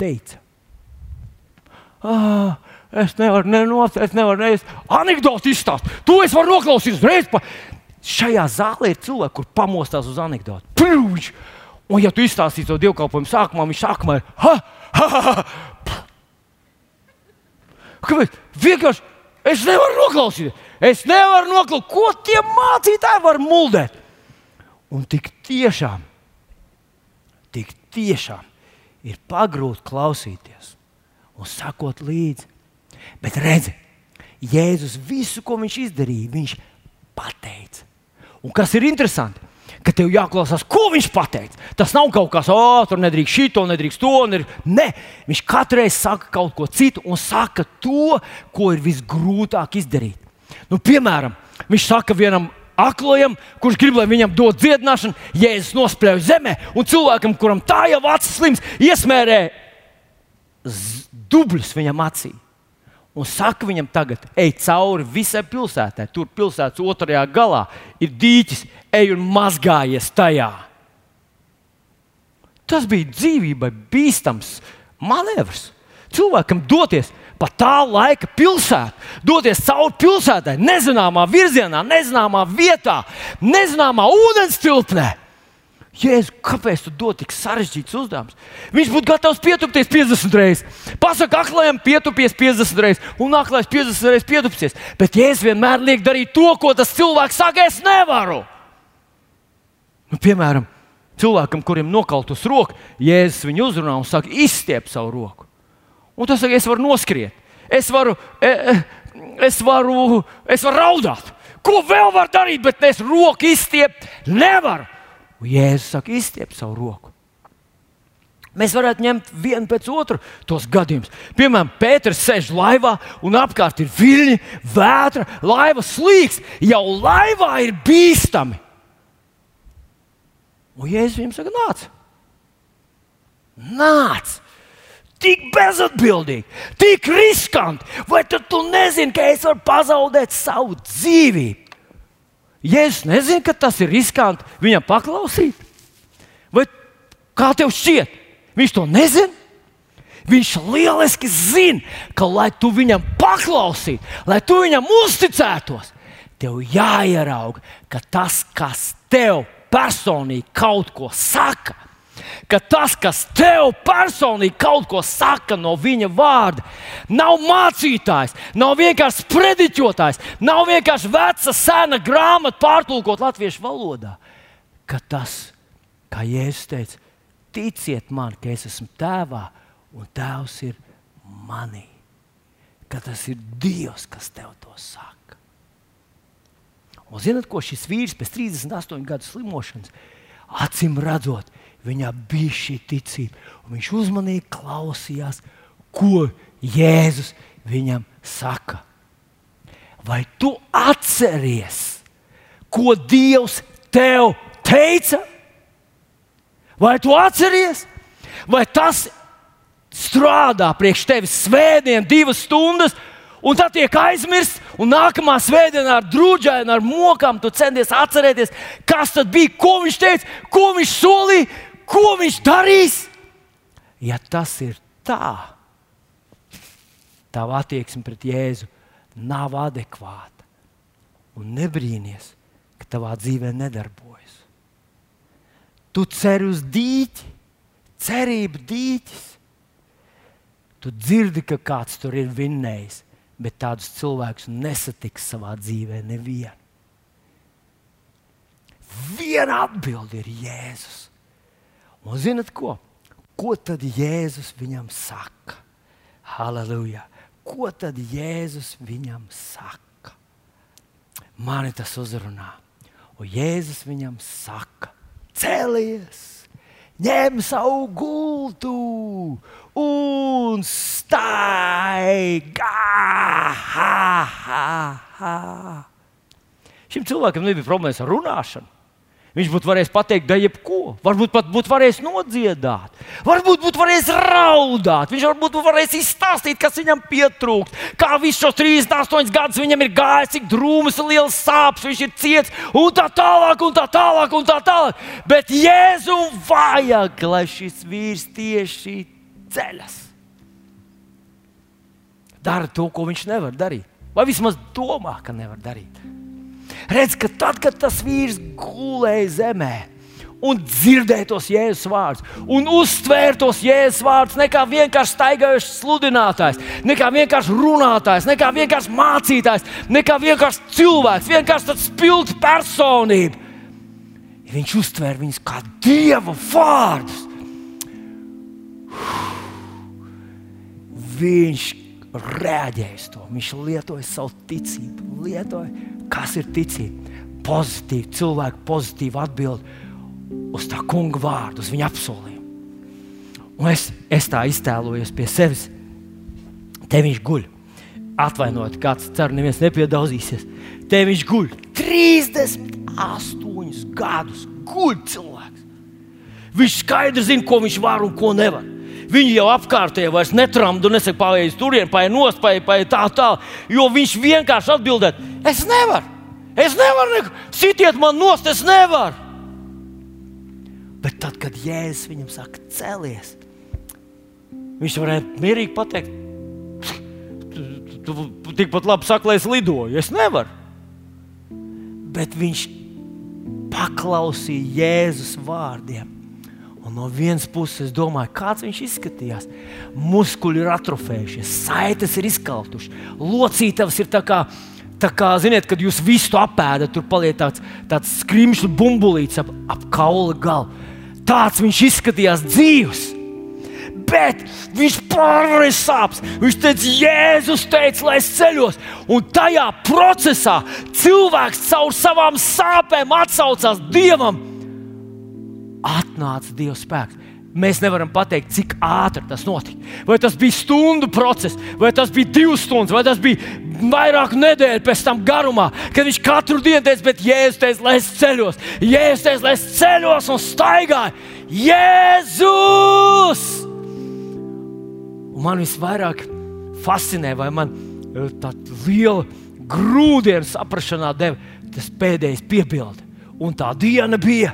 Teica. Ah, es nevaru nenoteikt, es nevaru nevis anekdoti izstāstīt. To es varu noklausīties reiz. Pa... Šajā zālē ir cilvēki, kur pamostās uz anekdoti. Prūģi! Un, ja tu izstāstīsi to dievkalpojumu sākumā, viņš sākumā ir ha, ha, ha, ha. Kāpēc? Vienkārši es nevaru noklausīties. Es nevaru noklausīties, ko tie mācītāji var muldēt. Un tik tiešām, tik tiešām ir pagrūti klausīties un sakot līdzi. Bet redzi, Jēzus visu, ko viņš izdarīja, viņš pateica. Un kas ir interesanti? Ka tev jāklausās, ko viņš pateica. Tas nav kaut kas, oh, tur nedrīkst šī, to nedrīkst to. Nē, viņš katru reizi saka kaut ko citu un saka to, ko ir visgrūtāk izdarīt. Nu, piemēram, viņš saka vienam aklajam, kurš grib, lai viņam dod dziedināšanu, jēzus nospļauj zemē, un cilvēkam, kuram tā jau acis slims, iesmērē dubļus viņam acī. Un saka viņam, tagad ej cauri visai pilsētai. Tur pilsētas otrajā galā ir dīķis, ej un mazgājies tajā. Tas bija dzīvībai bīstams manevrs. Cilvēkam doties pa tā laika pilsētu, doties cauri pilsētai, nezināmā virzienā, nezināmā vietā, nezināmā ūdens tilpnē. Jēzu, kāpēc tu dod tik sarežģīts uzdevums? Viņš būtu gatavs pietupties 50 reizes. Pasaka, aklajam, pietupies 50 reizes, un aklais 50 reizes pietupsies. Bet Jēzus vienmēr liek darīt to, ko tas cilvēks saka, es nevaru. Nu, piemēram, cilvēkam, kuriem nokautus roku, Jēzus viņu uzrunā un saka, izstiep savu roku. Un tas saka, es varu noskriet, es varu, e, e, es varu, es varu raudāt. Ko vēl var darīt, bet es roku izstiept nevaru. Un Jēzus saka, izstiep savu roku. Mēs varētu ņemt vienu pēc otru tos gadījumus. Piemēram, Pēters sēž laivā un apkārt ir viļņi, vētra, laiva slīgs. Jau laivā ir bīstami. Un Jēzus viņam saka, nāc! Nāc! Tik bezatbildīgi, tik riskanti. Vai tu nezini, ka es varu pazaudēt savu dzīvību? Jēzus nezina, ka tas ir riskanti viņam paklausīt. Vai kā tev šķiet? Viņš to nezina. Viņš lieliski zina, ka, lai tu viņam paklausītu, lai tu viņam uzticētos, tev jāierauga, ka tas, kas tev personīgi kaut ko saka, ka tas, kas tev personīgi kaut ko saka no viņa vārda, nav mācītājs, nav vienkārši sprediķotājs, nav vienkārši veca sena grāmata pārtulkot latviešu valodā. Ka tas, kā Jēzus teica, ticiet man, ka es esmu tēvā un tēvs ir manī. Ka tas ir Dievs, kas tev to saka. Un zinot, ko šis vīrs pēc 38 gadu slimošanas, acīm redzot, viņā bija šī ticība. Viņš uzmanīgi klausījās, ko Jēzus viņam saka. Vai tu atceries, ko Dievs tev teica? Vai tu atceries, vai tas strādā priekš tevis svētdien, divas stundas, un tad tiek aizmirsts, un nākamā svētdienā ar drūģēnu, ar mokām tu centies atcerēties, kas tad bija, ko viņš teica, ko viņš solīja, ko viņš darīs. Ja tas ir tā, tava attieksme pret Jēzu nav adekvāta. Un nebrīnīties, ka tavā dzīvē nedarbojas. Tu ceri uz dīķi, cerība dīķis. Tu dzirdi, ka kāds tur ir vinnējis, bet tādus cilvēkus nesatiks savā dzīvē nevienu. Viena atbilde ir Jēzus. Un zinat ko? Ko tad Jēzus viņam saka? Halleluja! Ko tad Jēzus viņam saka? Mani tas uzrunā. Un Jēzus viņam saka: Celies! ņem savu gultu un staigā. Šim cilvēkam nebija problēmas ar runāšanu. Viņš būtu varējis pateikt, da jebko. Varbūt pat būtu varējis nodziedāt, varbūt būtu varējis raudāt. Viņš varbūt būtu varējis izstāstīt, kas viņam pietrūkst. Kā visus šos 38 gadus viņam ir gājis, cik drūmas, liels sāpes viņš ir ciets, un tā tālāk, un tā tālāk, un tā tālāk. Bet Jēzum vajag, lai šis vīrs tieši ceļas. Dara to, ko viņš nevar darīt. Vai vismaz domā, ka nevar darīt redz, ka tad, kad tas vīrs gulēja zemē, un dzirdēja tos jēzus vārdus, un uztvēra tos jēzus vārdus, nekā vienkārši staigājošs sludinātājs, nekā vienkārši runātājs, nekā vienkārši mācītājs, nekā vienkārši cilvēks, vienkārši tāds spilgts personība. Viņš uztvēra viņus kā dieva vārdus. Viņš reaģēja uz to, viņš lietoja savu ticību, lietoja Kas ir ticība? Pozitīvi, cilvēku pozitīva atbilde uz tā kunga vārdu, uz viņa apsolījumu. Un es, es tā iztēlojos pie sevis. Te viņš guļ. Atvainojiet, kāds cer, neviens nepiedauzīsies. Te viņš guļ 38 gadus. Guļ cilvēks. Viņš skaidri zina, ko viņš var un ko nevar. Viņi jau apkārtēji vairs netramdu, nesaka, pārējais turien, pārējais nost, pārējais tā, tā. Jo viņš vienkārši atbildēja, es nevaru. Es nevaru, neko. sitiet man nost, es nevaru. Bet tad, kad Jēzus viņam saka, celies, viņš varētu mierīgi pateikt, tu, tu, tu tikpat labi saki, lai es lidoju. Es nevaru. Bet viņš paklausīja Jēzus vārdiem. Un no vienas puses, es domāju, kāds viņš izskatījās. Muskuļi ir atrofējušies, saites ir izkaltušas, locītavas ir tā kā, tā kā ziniet, kad jūs visu apēdat, tur paliek tāds, tāds skrimšļu bumbulīts ap, ap kaula galu. Tāds viņš izskatījās dzīves. Bet viņš pārvarēja sāpes. Viņš teica, Jēzus teica, lai es ceļos. Un tajā procesā cilvēks caur savām sāpēm atsaucās Dievam atnāca Dieva spēks. Mēs nevaram pateikt, cik ātri tas notika. Vai tas bija stundu process, vai tas bija divas stundas, vai tas bija vairāk nedēļu pēc tam garumā, kad viņš katru dienu teica, bet Jēzus teica, lai es ceļos, Jēzus teica, lai es ceļos un staigāju. Jēzus! Un man visvairāk fascinē, vai man eh, tāda liela grūdienu saprāšanā deva tas pēdējais piebilde. Un tā diena bija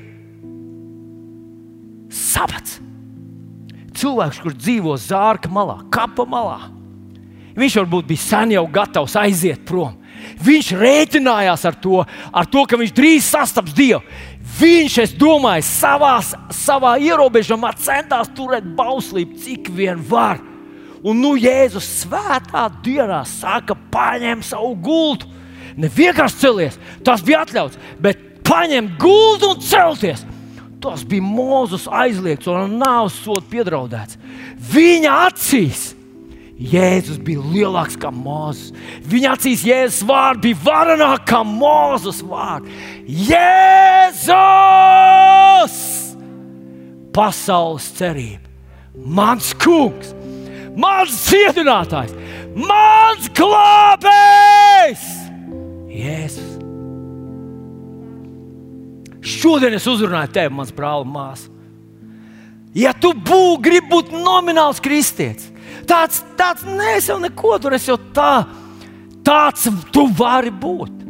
sabats. Cilvēks, kurš dzīvo zārka malā, kapa malā, viņš varbūt bija sen jau gatavs aiziet prom. Viņš rēķinājās ar to, ar to ka viņš drīz sastaps Dievu. Viņš, es domāju, savā, savā ierobežojumā centās turēt bauslību, cik vien var. Un nu Jēzus svētā dienā saka, paņem savu gultu. Ne vienkārši celies, tas bija atļauts, bet paņem gultu un celties. Tas bija Mozus aizliegts un nāves sodu piedraudēts. Viņa acīs Jēzus bija lielāks kā Mozus. Viņa acīs Jēzus vārds bija varenāks kā Mozus vārds. Jēzus! Pasaules cerība, mans kungs, mans cietinātājs, mans glābējs! Jēzus! Šodien es uzrunāju tevi, mans brāl, māsa. Ja tu bū, gribi būt nomināls kristietis, tāds, tāds nesau neko, tur es jau tā, tāds tu vari būt.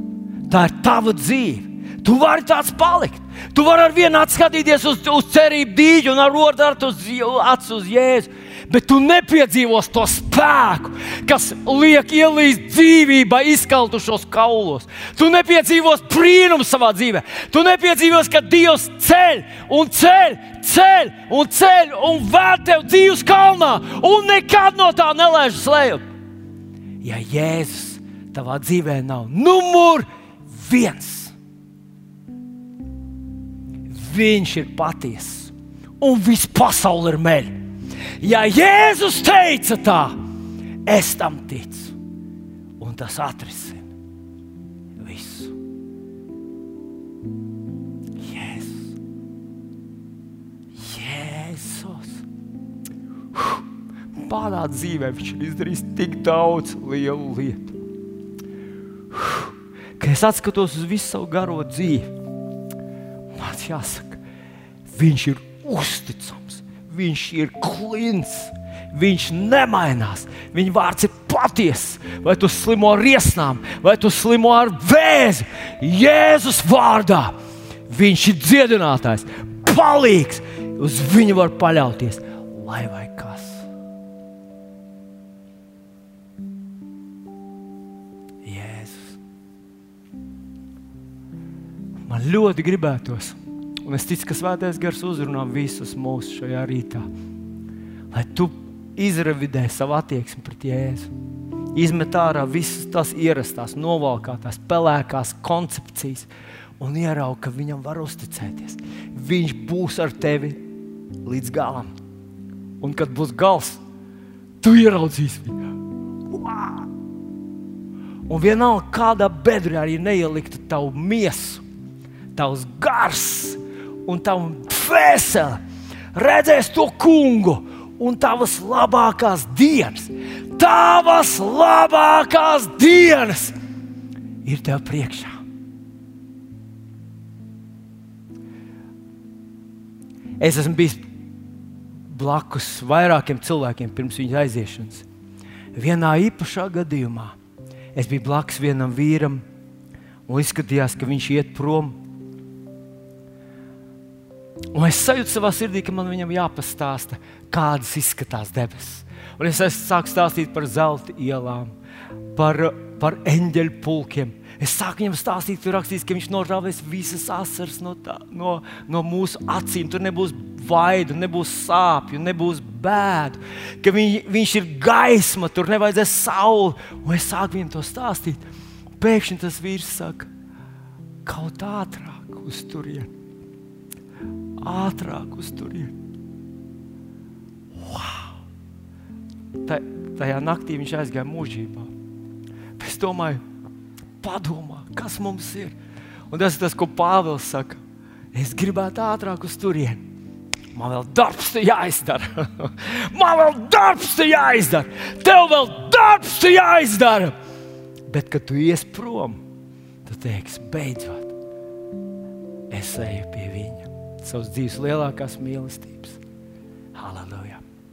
Tā ir tava dzīve. Tu vari tāds palikt. Tu vari ar vienu atskatīties uz, uz cerību dīķi un ar otru acu uz Jēzu bet tu nepiedzīvos to spēku, kas liek ielīst dzīvībā, izkaltušos kaulos. Tu nepiedzīvos brīnumu savā dzīvē. Tu nepiedzīvos, ka Dievs ceļ un ceļ, ceļ un ceļ un vēd tev dzīves kalnā un nekad no tā nelaiž slēpt. Ja Jēzus tavā dzīvē nav numur viens, Viņš ir patiess un viss pasaule ir meļa. Ja Jēzus teica tā, es tam ticu, un tas atrisina visu. Jēzus. Jēzus. Pārā dzīvē viņš ir izdarījis tik daudz lielu lietu. Kad es skatos uz visu savu garo dzīvi, vārds jāsaka. Viņš ir uzticams, viņš ir klints, viņš nemainās. Viņa vārds ir patiess. Vai tu slimo ar riesnām, vai tu slimo ar vēzi, Jēzus vārdā. Viņš ir dziedinātājs, palīgs. Uz viņu var paļauties, lai vai kas. Jēzus. Man ļoti gribētos, un es ticu, ka Svētais Gars uzrunā visus mūsu šajā rītā, lai tu izrevidē savu attieksmi pret Jēzu. Izmet ārā visas tās ierastās, novalkātās, pelēkās koncepcijas un ierauga, ka viņam var uzticēties. Viņš būs ar tevi līdz galam. Un kad būs gals, tu ieraudzīsi viņu. Wow! Un vienalga, kādā bedrē arī neieliktu tavu miesu, tavs gars un tavu dvēseli, redzēs to kungu un tavas labākās dienas. Tavas labākās dienas ir tev priekšā. Es esmu bijis blakus vairākiem cilvēkiem pirms viņa aiziešanas. Vienā īpašā gadījumā es biju blakus vienam vīram, un izskatījās, ka viņš iet prom. Un es sajūtu savā sirdī, ka man viņam jāpastāsta, kādas izskatās debesis. Un es sāku stāstīt par zelta ielām, par, par eņģeļu pulkiem, Es sāku viņam stāstīt, tur rakstīts, ka viņš norāvēs visas asaras no, tā, no, no mūsu acīm. Tur nebūs vaidu, nebūs sāpju, nebūs bēdu, ka viņ, viņš ir gaisma, tur nevajadzēs sauli. Un es sāku viņam to stāstīt. Pēkšņi tas vīrs saka, kaut ātrāk uz turieni. Ātrāk uz turieni. Wow! Tā, tajā naktī viņš aizgāja mūžībā. Es domāju, padomā, kas mums ir. Un tas ir tas, ko Pāvils saka. Es gribētu ātrāk uz turieni. Man vēl darbs te jāizdara. Man vēl darbs te jāizdara. Tev vēl darbs te jāizdara. Bet, kad tu ies prom, tu teiksi, beidzot, es eju pie viņa. Savas dzīves lielākās mīlestības. Halleluja!